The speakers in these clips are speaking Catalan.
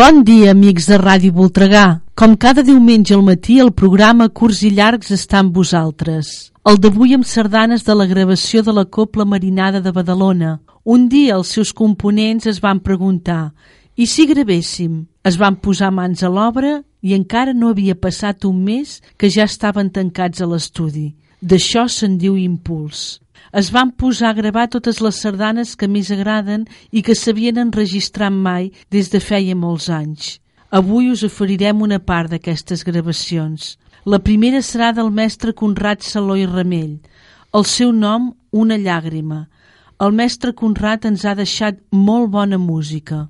Bon dia, amics de Ràdio Voltregà. Com cada diumenge al matí, el programa Curts i Llargs està amb vosaltres. El d'avui amb sardanes de la gravació de la Copla Marinada de Badalona. Un dia els seus components es van preguntar i si gravéssim? Es van posar mans a l'obra i encara no havia passat un mes que ja estaven tancats a l'estudi. D'això se'n diu impuls es van posar a gravar totes les sardanes que més agraden i que s'havien enregistrat mai des de feia molts anys. Avui us oferirem una part d'aquestes gravacions. La primera serà del mestre Conrad Saló i Ramell. El seu nom, Una llàgrima. El mestre Conrad ens ha deixat molt bona música.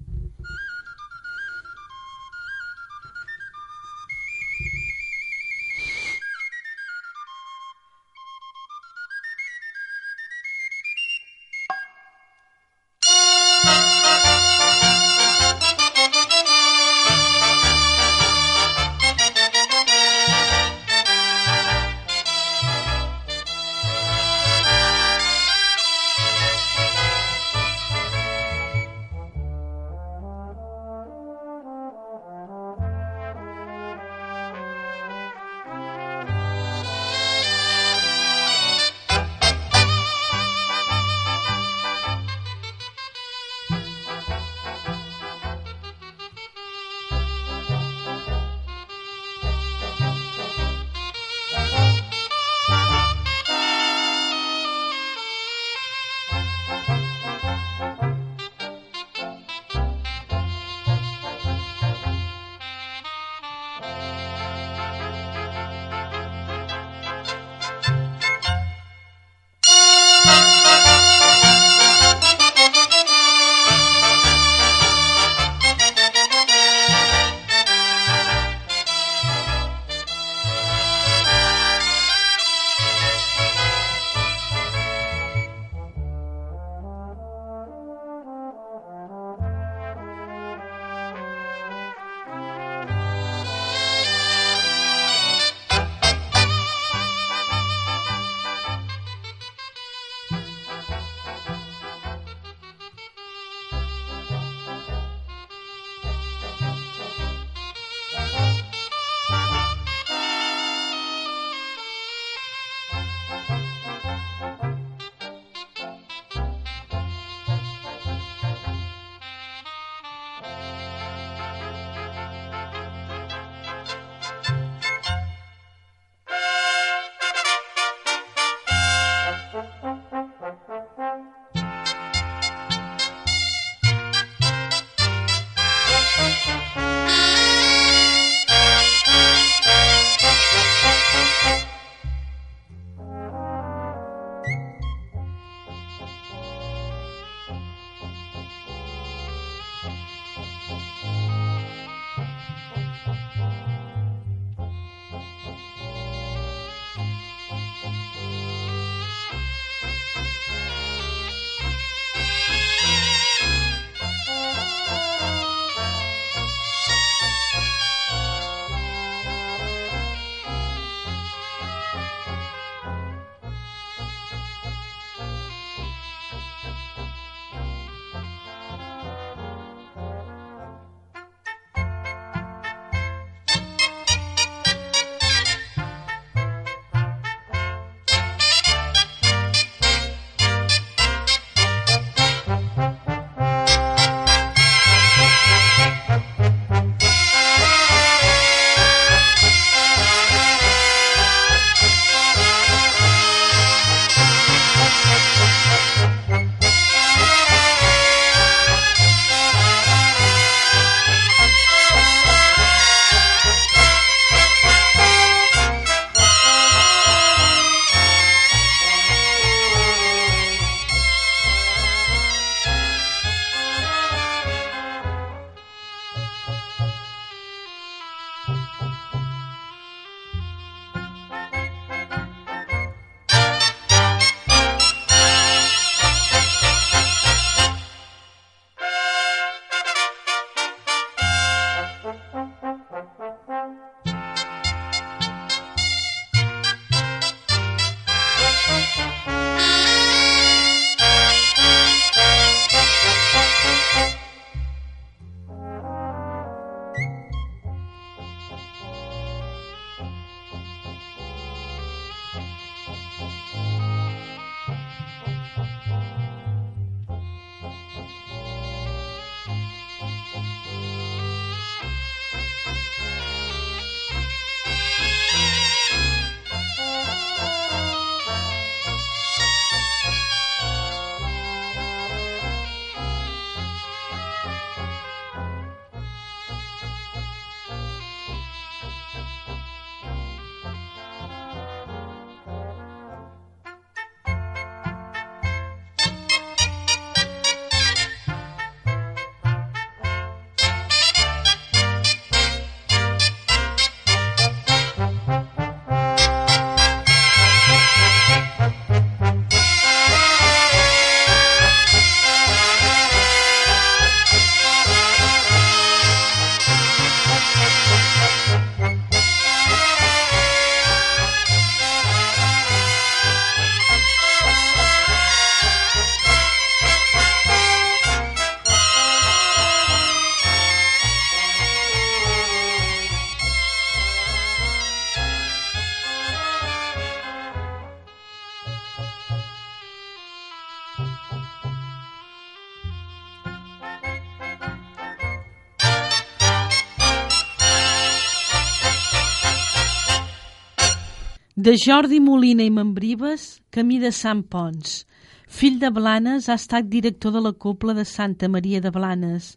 De Jordi Molina i Membrives, camí de Sant Pons. Fill de Blanes, ha estat director de la Copla de Santa Maria de Blanes.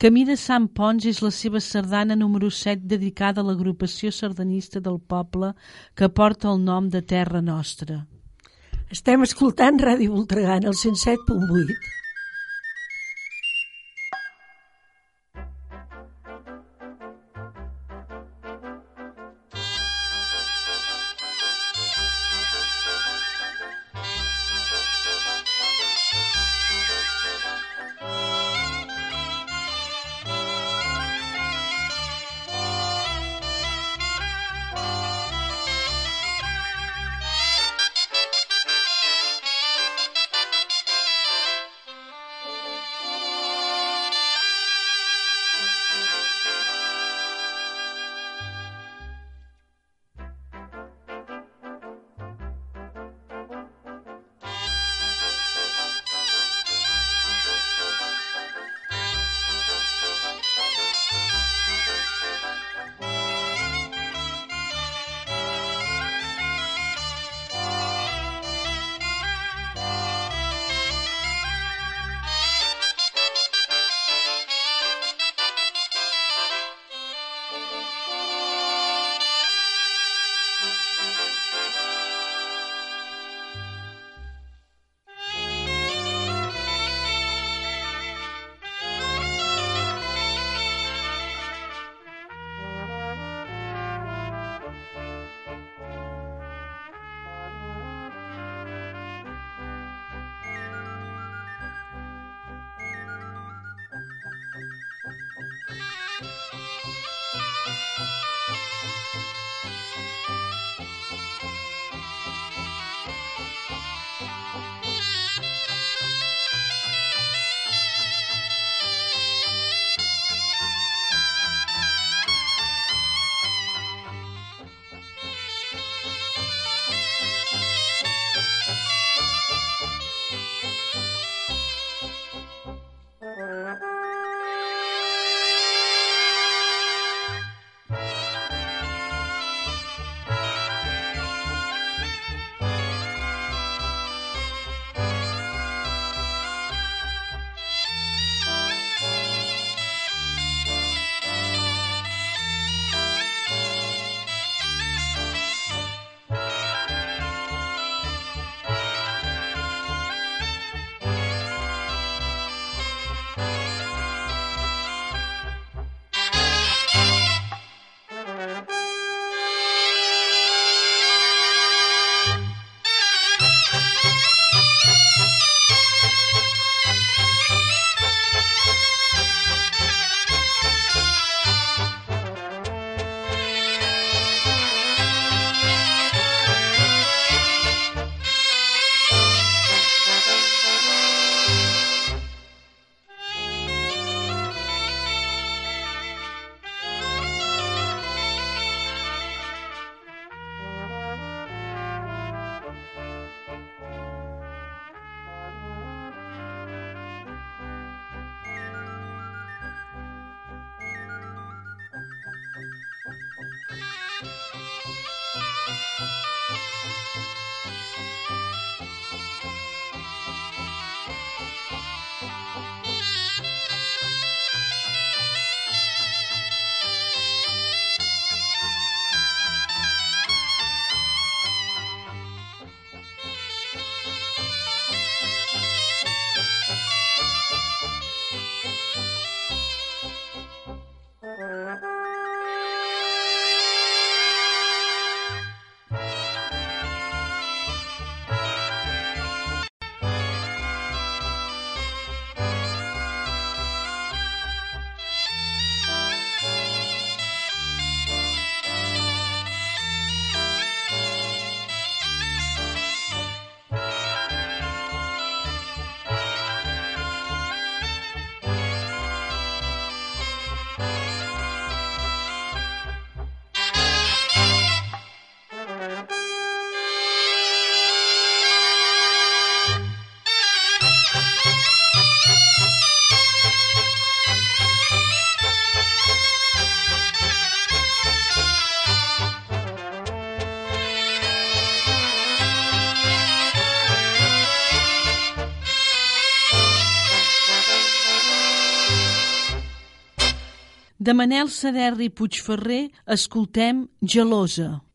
Camí de Sant Pons és la seva sardana número 7 dedicada a l'agrupació sardanista del poble que porta el nom de Terra Nostra. Estem escoltant Ràdio Voltregà el 107.8. De Manel Saderri Puigferrer escoltem Gelosa.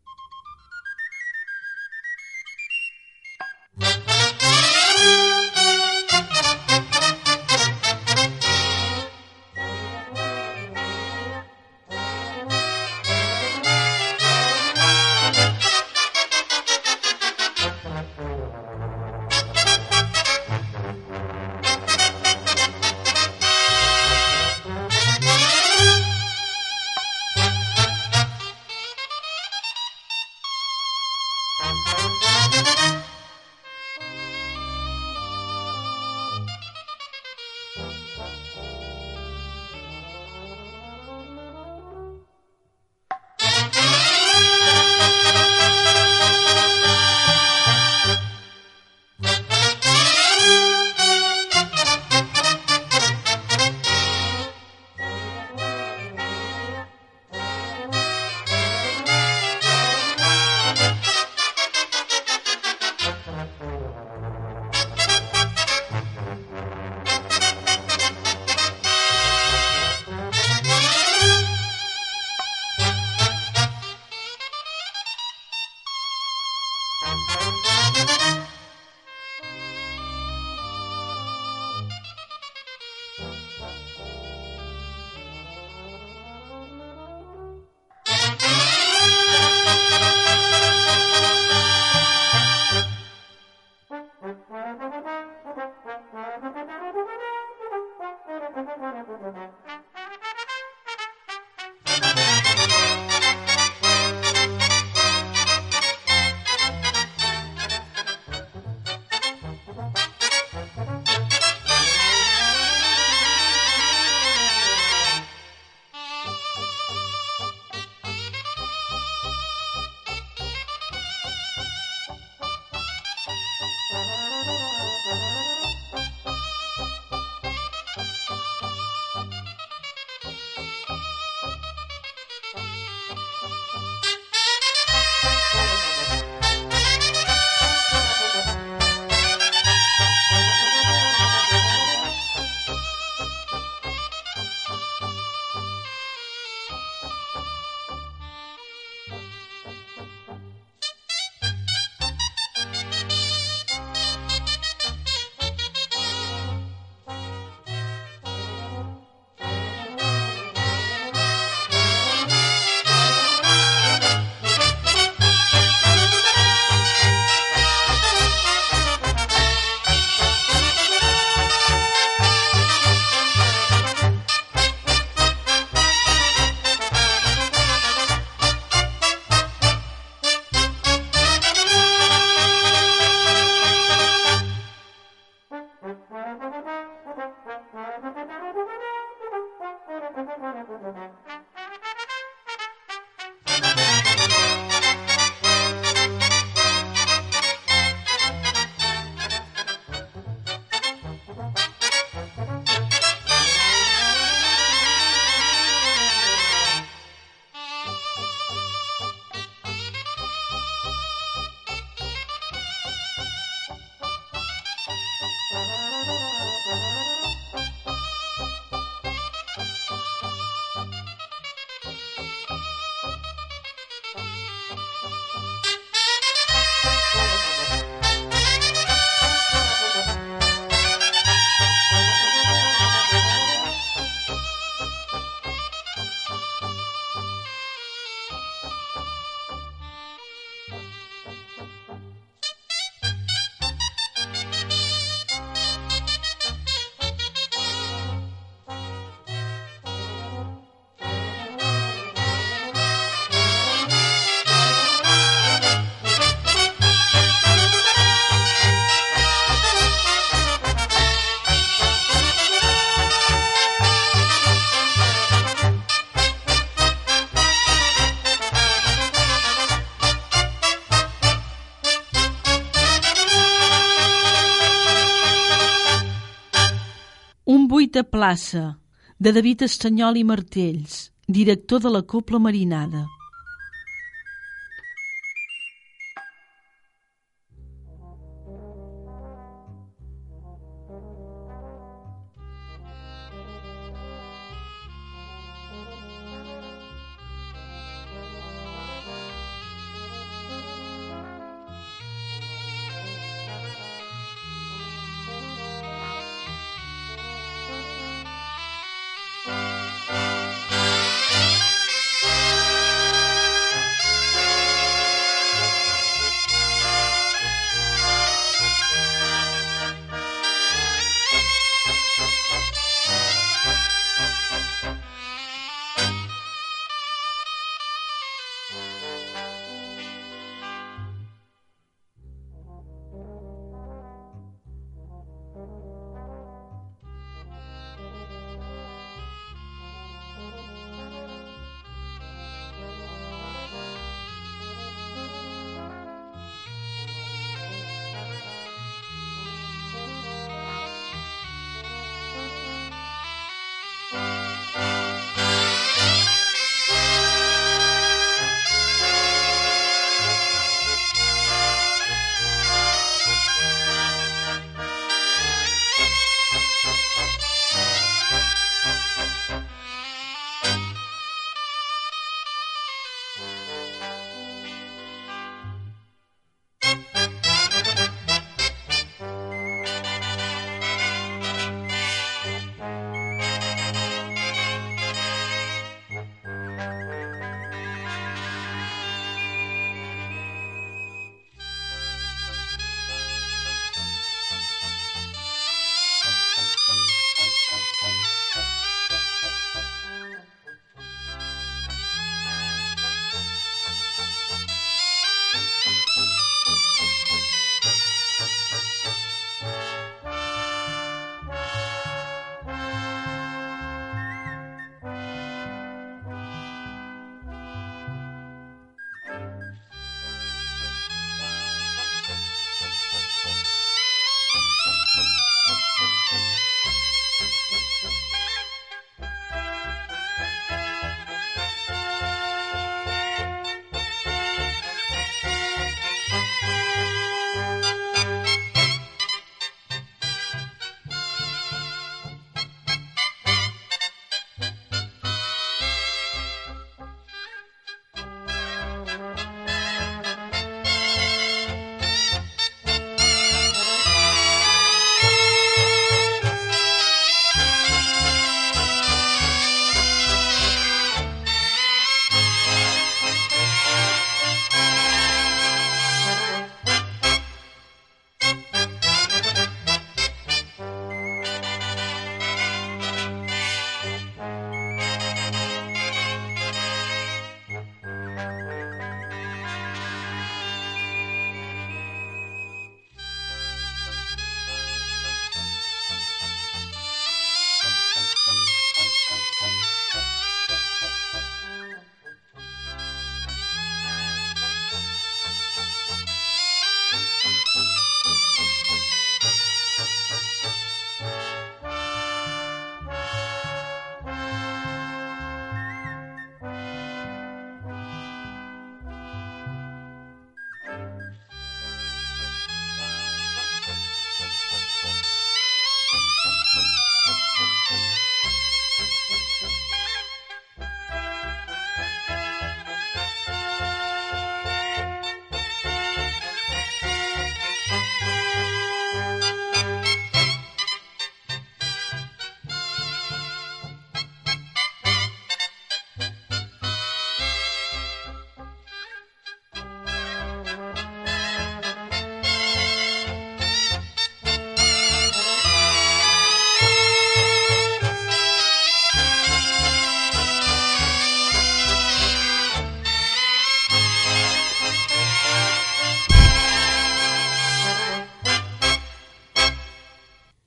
De plaça, de David Estanyol i Martells, director de la Copla Marinada.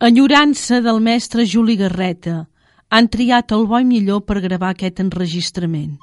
Enyorança del mestre Juli Garreta. Han triat el bo i millor per gravar aquest enregistrament.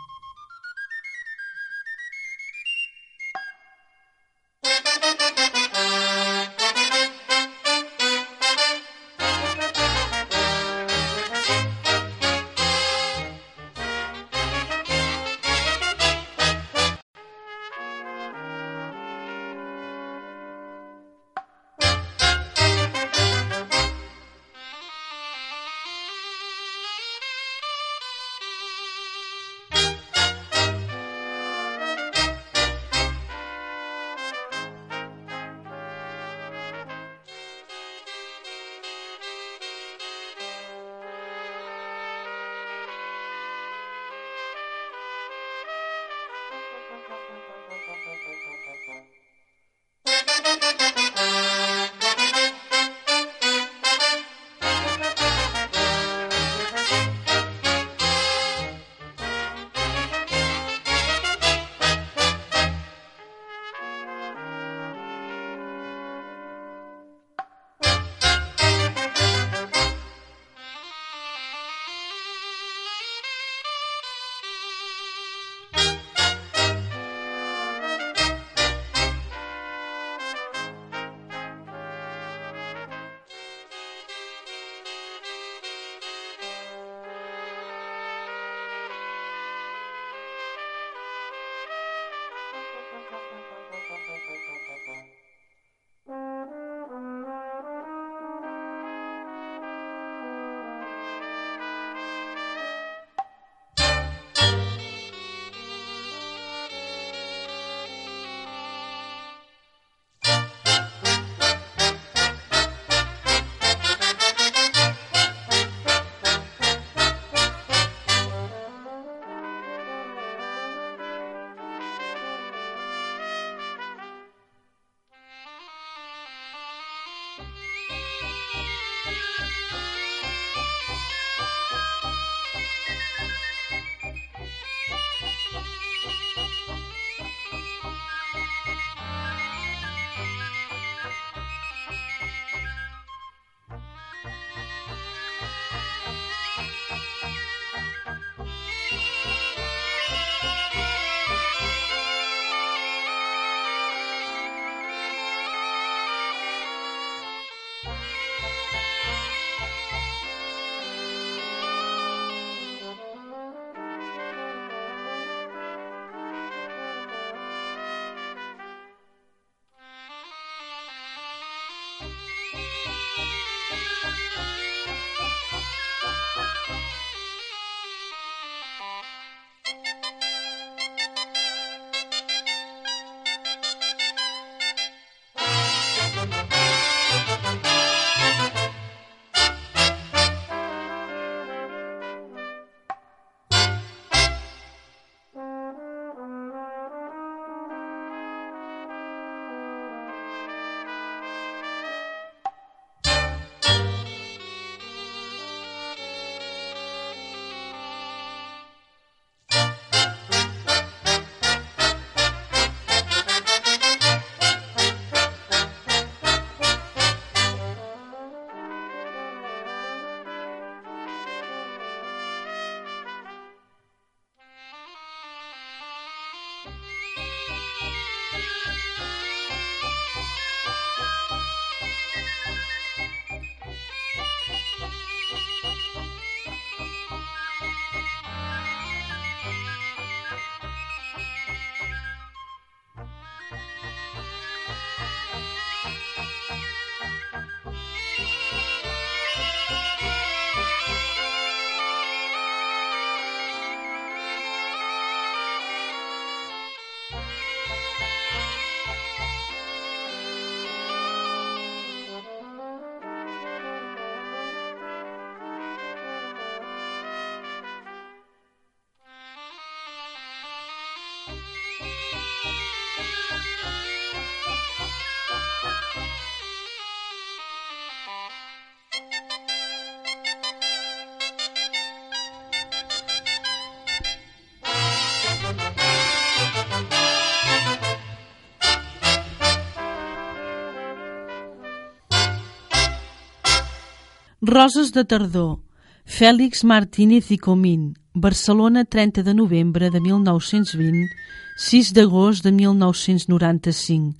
Roses de tardor. Fèlix Martínez i Comín. Barcelona, 30 de novembre de 1920, 6 d'agost de 1995.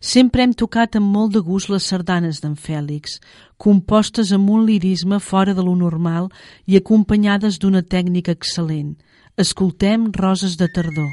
Sempre hem tocat amb molt de gust les sardanes d'en Fèlix, compostes amb un lirisme fora de lo normal i acompanyades d'una tècnica excel·lent. Escoltem Roses de tardor.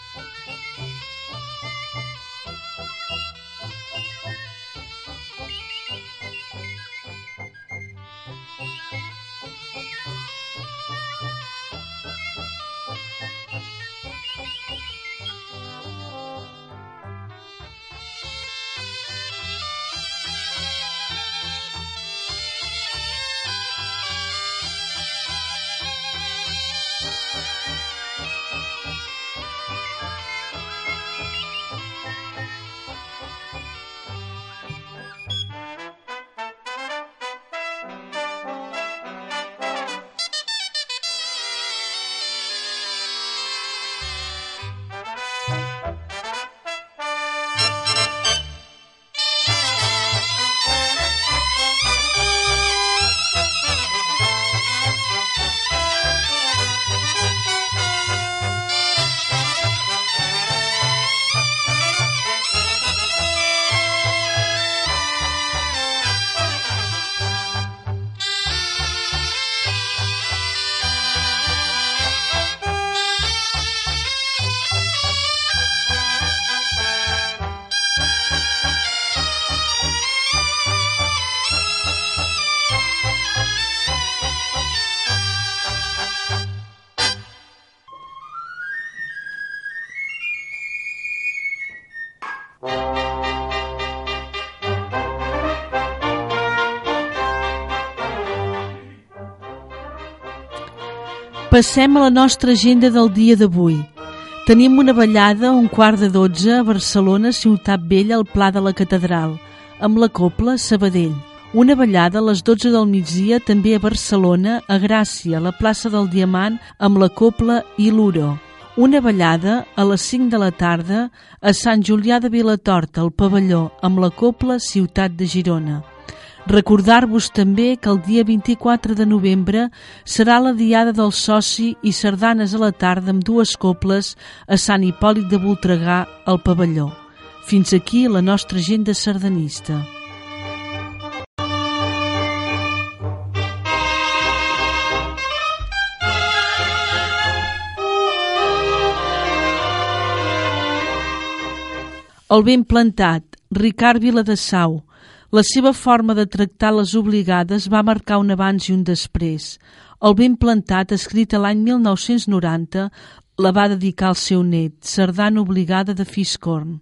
Passem a la nostra agenda del dia d'avui. Tenim una ballada un quart de dotze a Barcelona, Ciutat Vella, al Pla de la Catedral, amb la Copla Sabadell. Una ballada a les 12 del migdia també a Barcelona, a Gràcia, a la plaça del Diamant, amb la Copla i l'Uro. Una ballada a les 5 de la tarda a Sant Julià de Vilatorta, al pavelló, amb la Copla Ciutat de Girona. Recordar-vos també que el dia 24 de novembre serà la Diada del Soci i sardanes a la tarda amb dues coples a Sant Hipòlit de Voltregà al pavelló. Fins aquí la nostra agenda sardanista. El ben plantat, Ricard Viladesau. La seva forma de tractar les obligades va marcar un abans i un després. El ben plantat, escrit l'any 1990, la va dedicar al seu net, Sardana obligada de Fiscorn.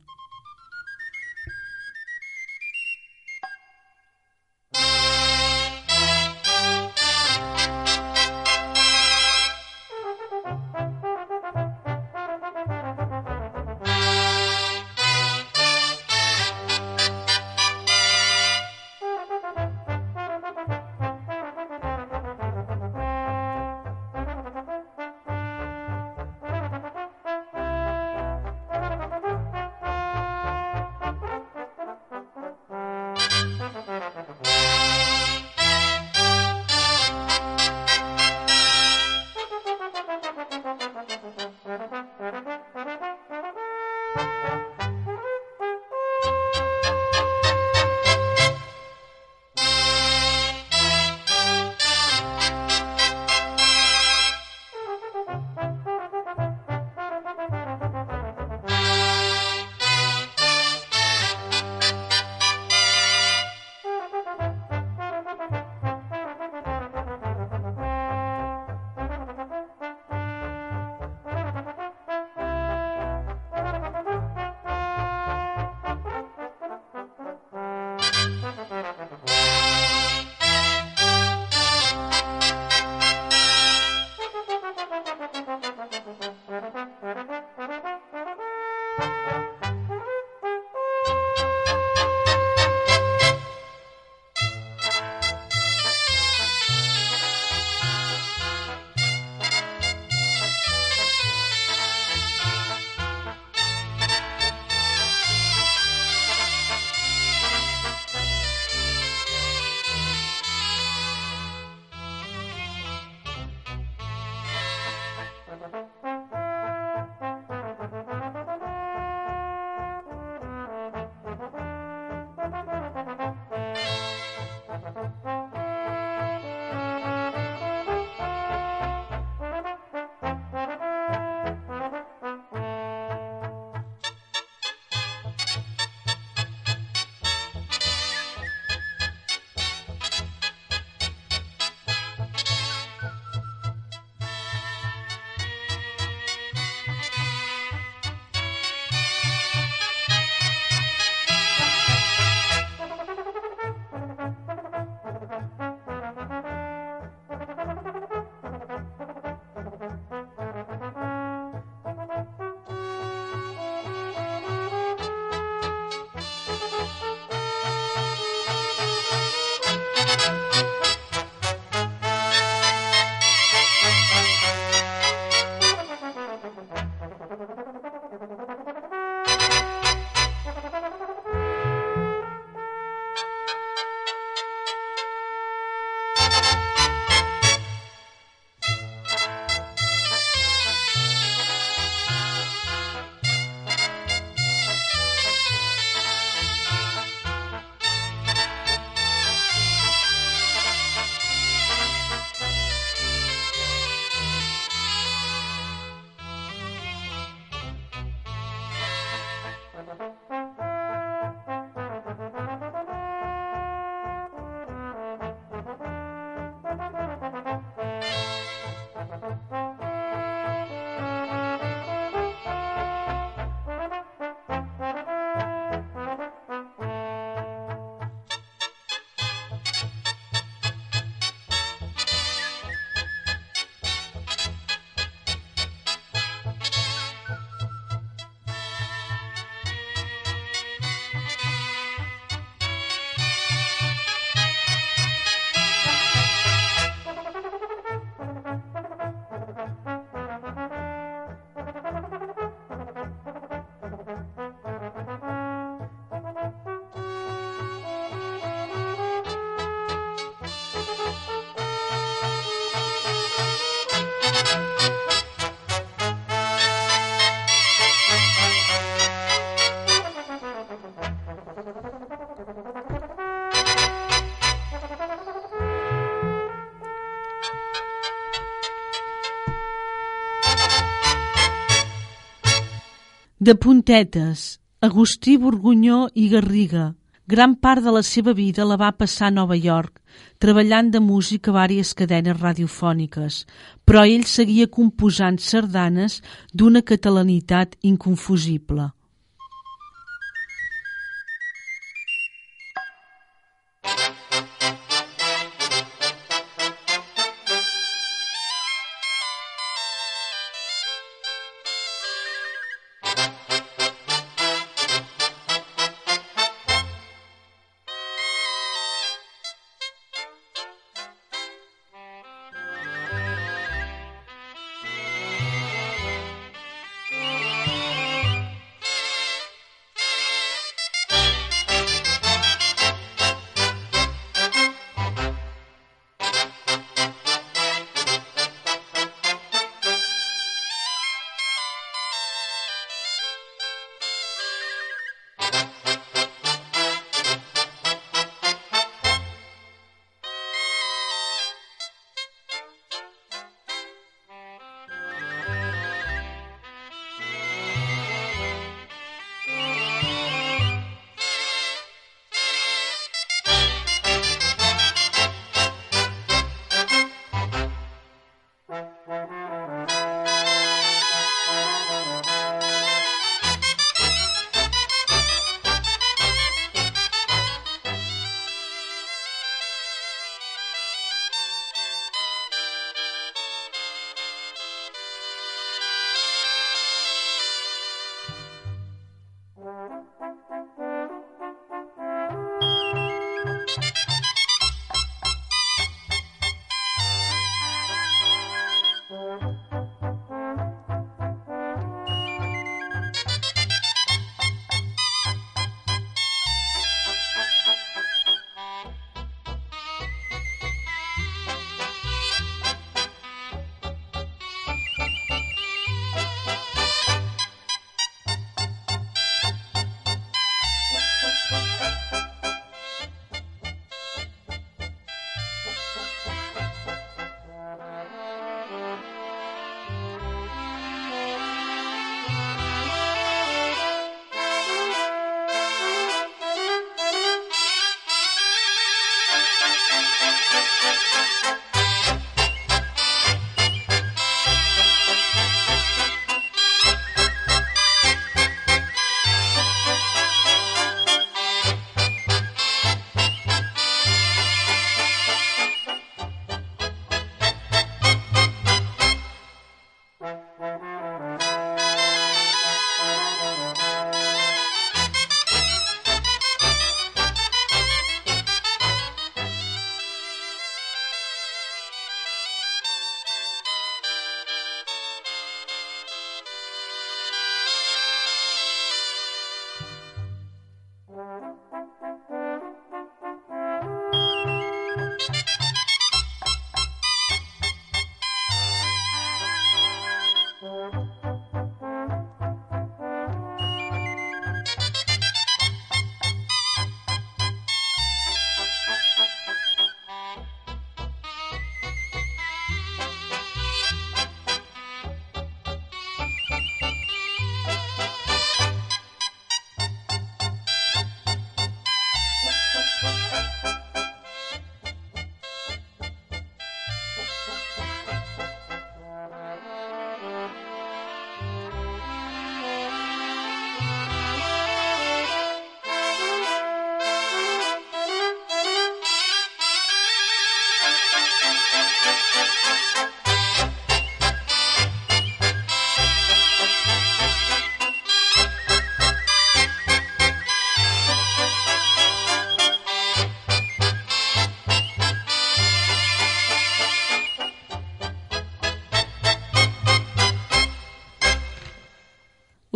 De puntetes, Agustí Borgunyó i Garriga. Gran part de la seva vida la va passar a Nova York, treballant de músic a vàries cadenes radiofòniques, però ell seguia composant sardanes d'una catalanitat inconfusible.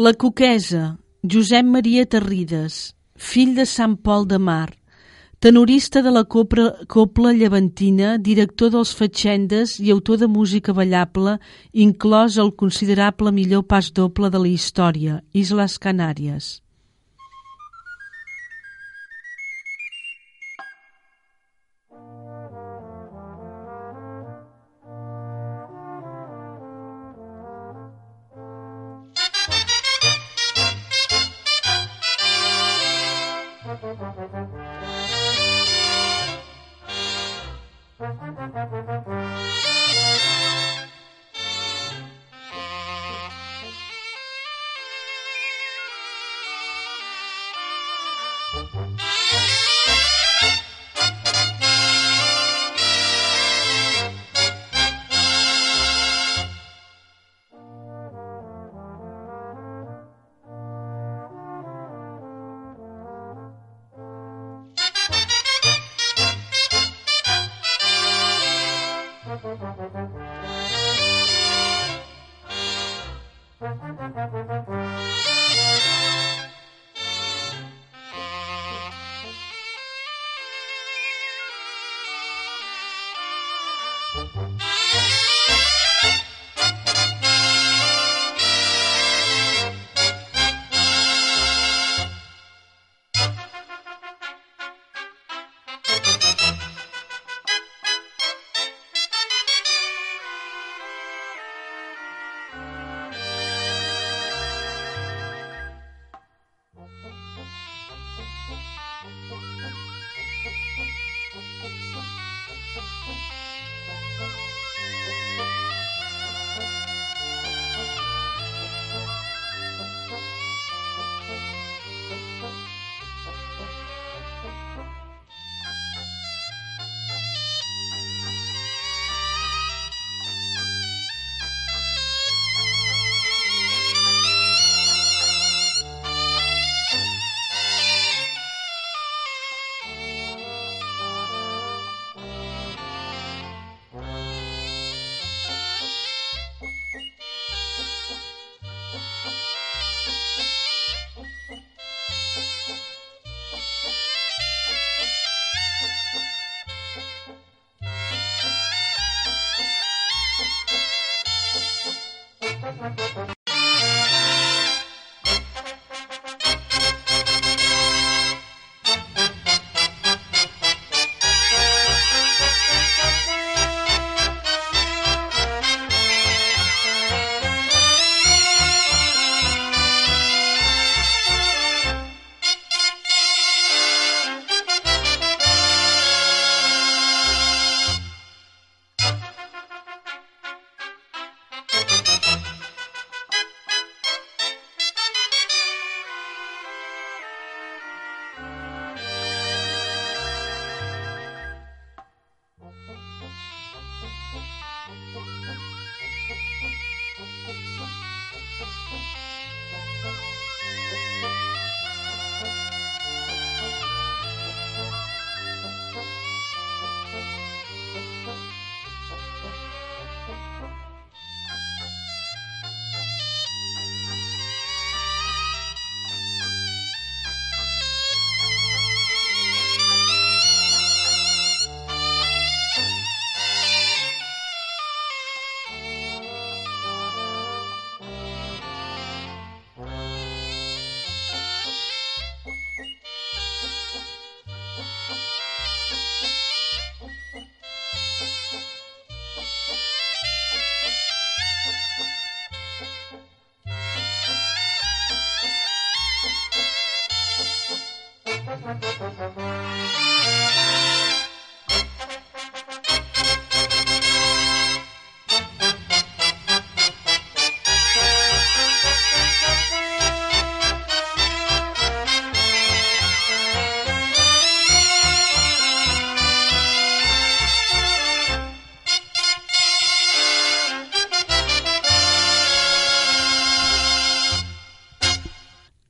La Coquesa, Josep Maria Terrides, fill de Sant Pol de Mar, tenorista de la copla, copla llevantina, director dels Fatxendes i autor de música ballable, inclòs el considerable millor pas doble de la història, Isles Canàries. Thank you.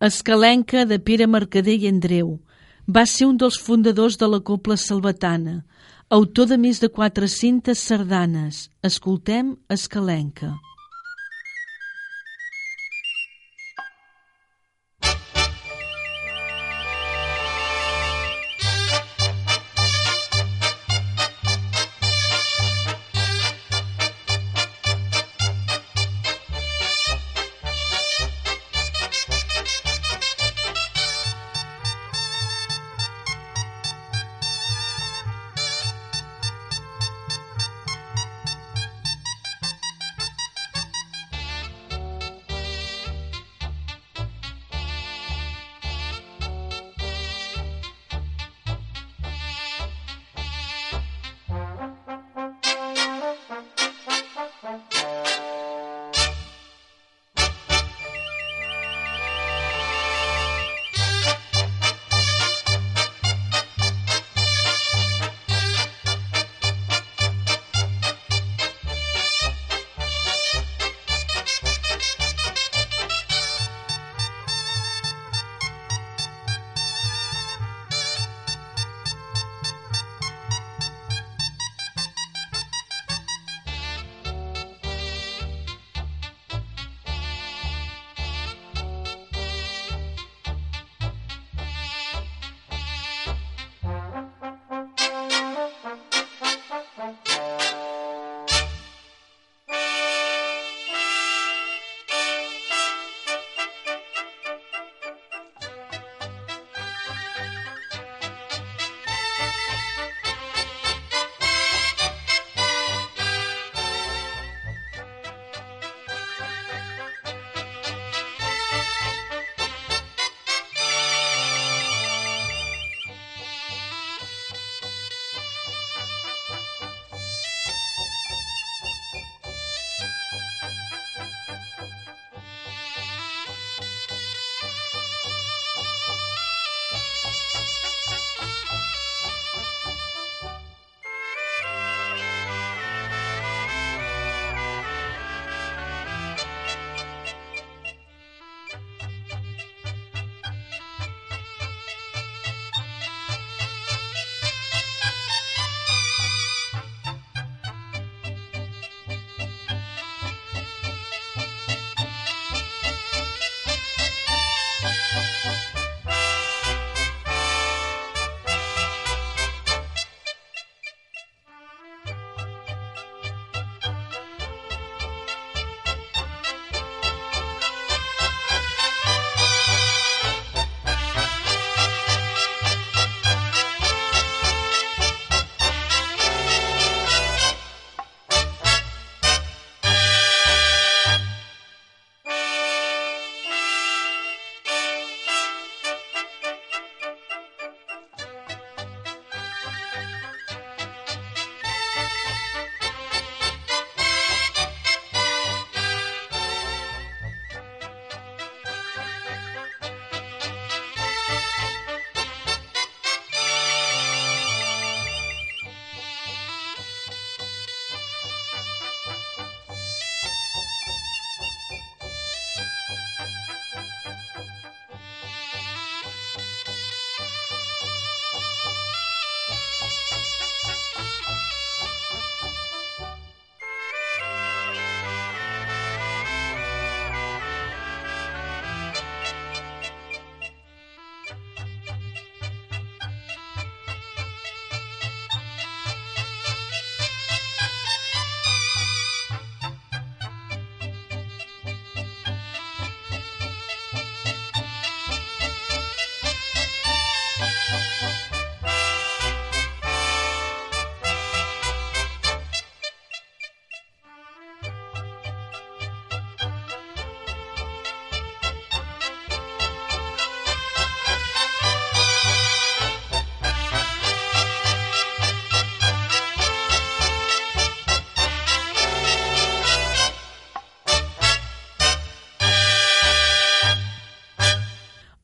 Escalenca de Pere Mercader i Andreu. Va ser un dels fundadors de la Copla Salvatana, autor de més de 400 sardanes. Escoltem Escalenca.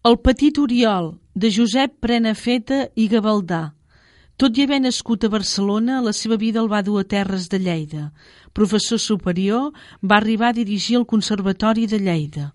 El petit Oriol, de Josep Prenafeta i Gavaldà. Tot i haver nascut a Barcelona, la seva vida el va dur a terres de Lleida. Professor superior, va arribar a dirigir el Conservatori de Lleida.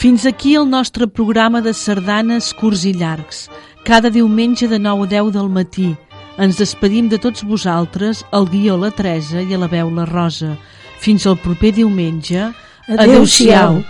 Fins aquí el nostre programa de sardanes curts i llargs, cada diumenge de 9 a 10 del matí, Ens despedim de tots vosaltres, el guió la Teresa i a la veu la Rosa. Fins al proper diumenge. Adéu-siau. Adéu